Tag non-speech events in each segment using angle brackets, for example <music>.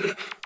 shaggy. <laughs>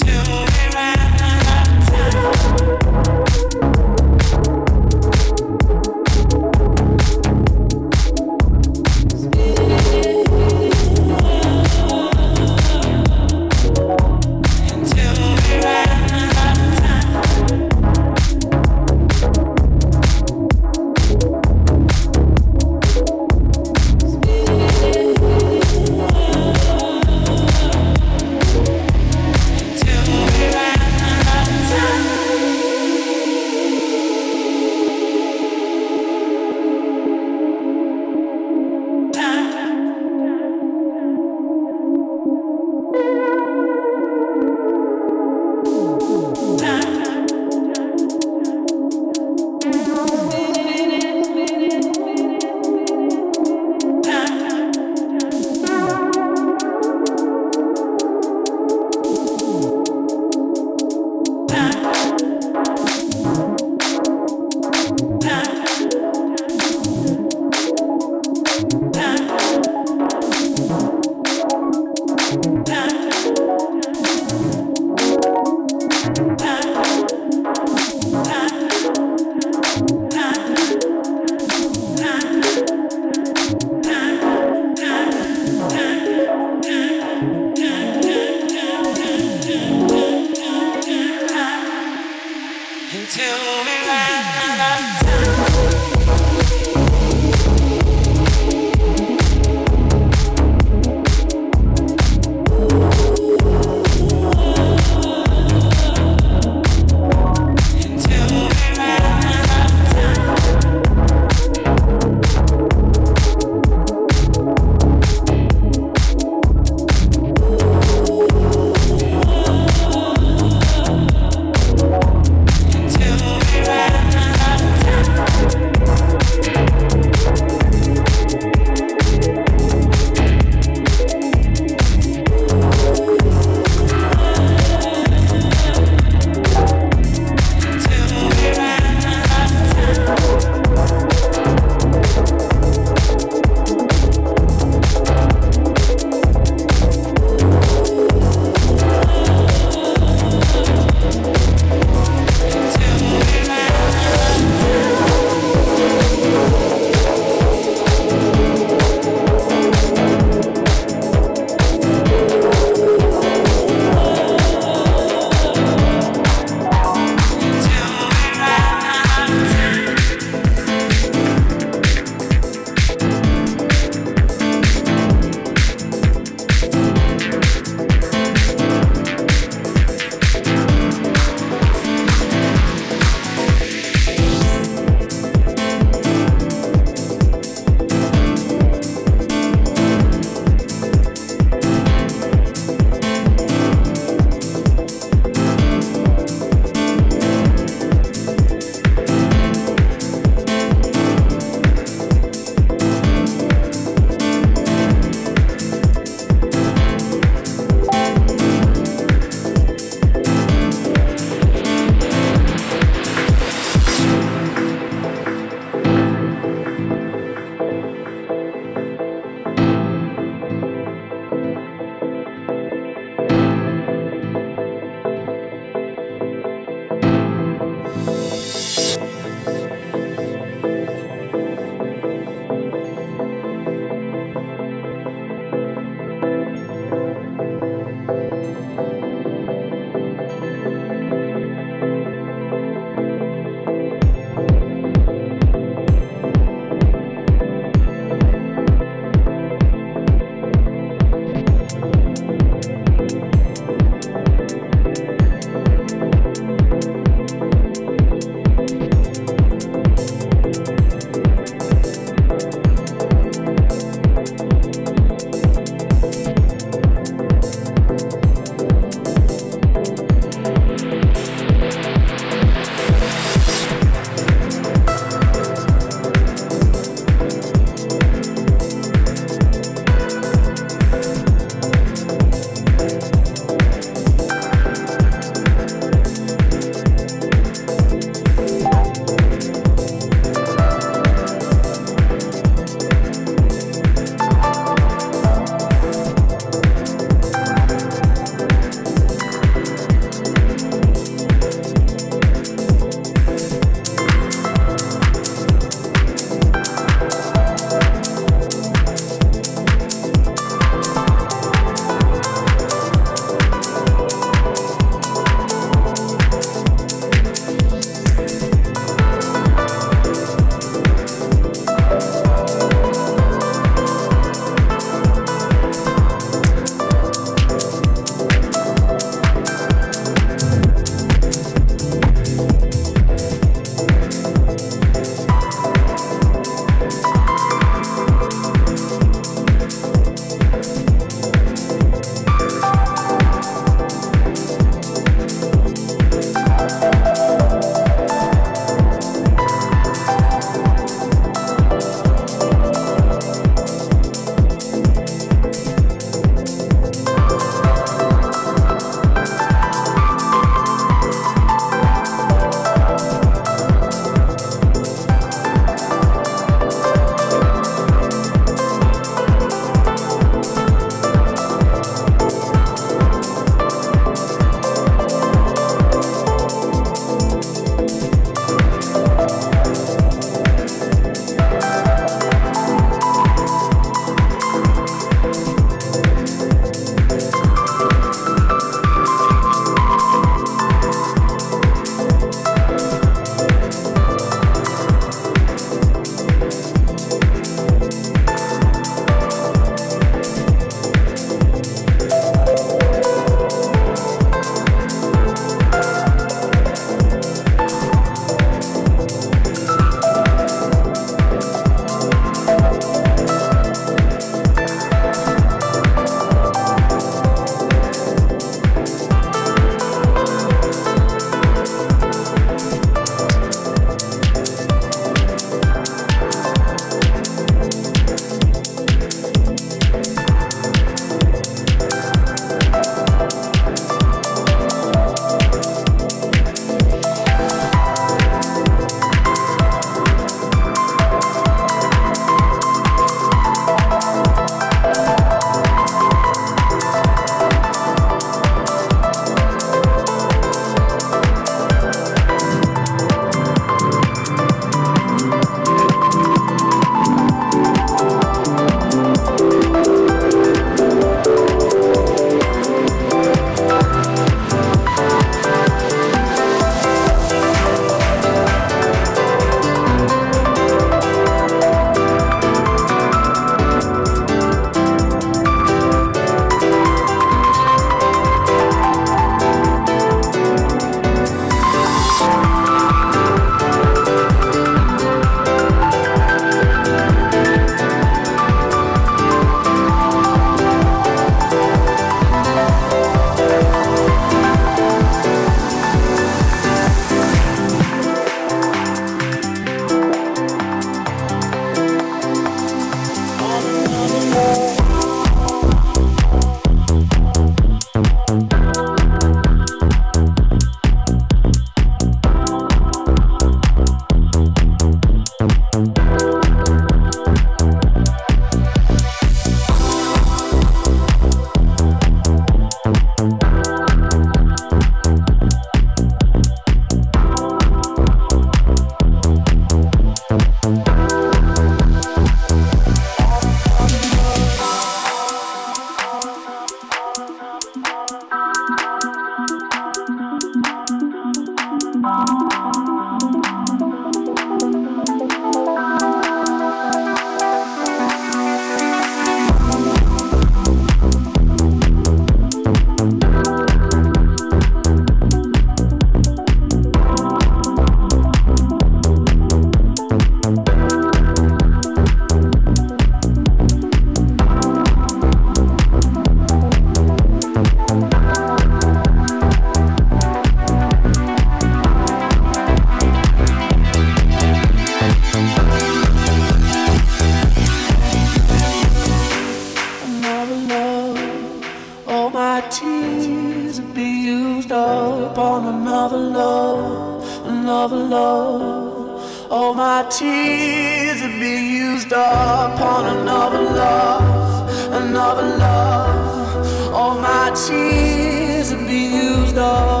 another love, another love. All my tears have been used up on another love, another love. All my tears have been used up.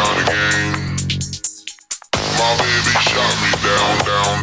down again. My baby shot me down, down.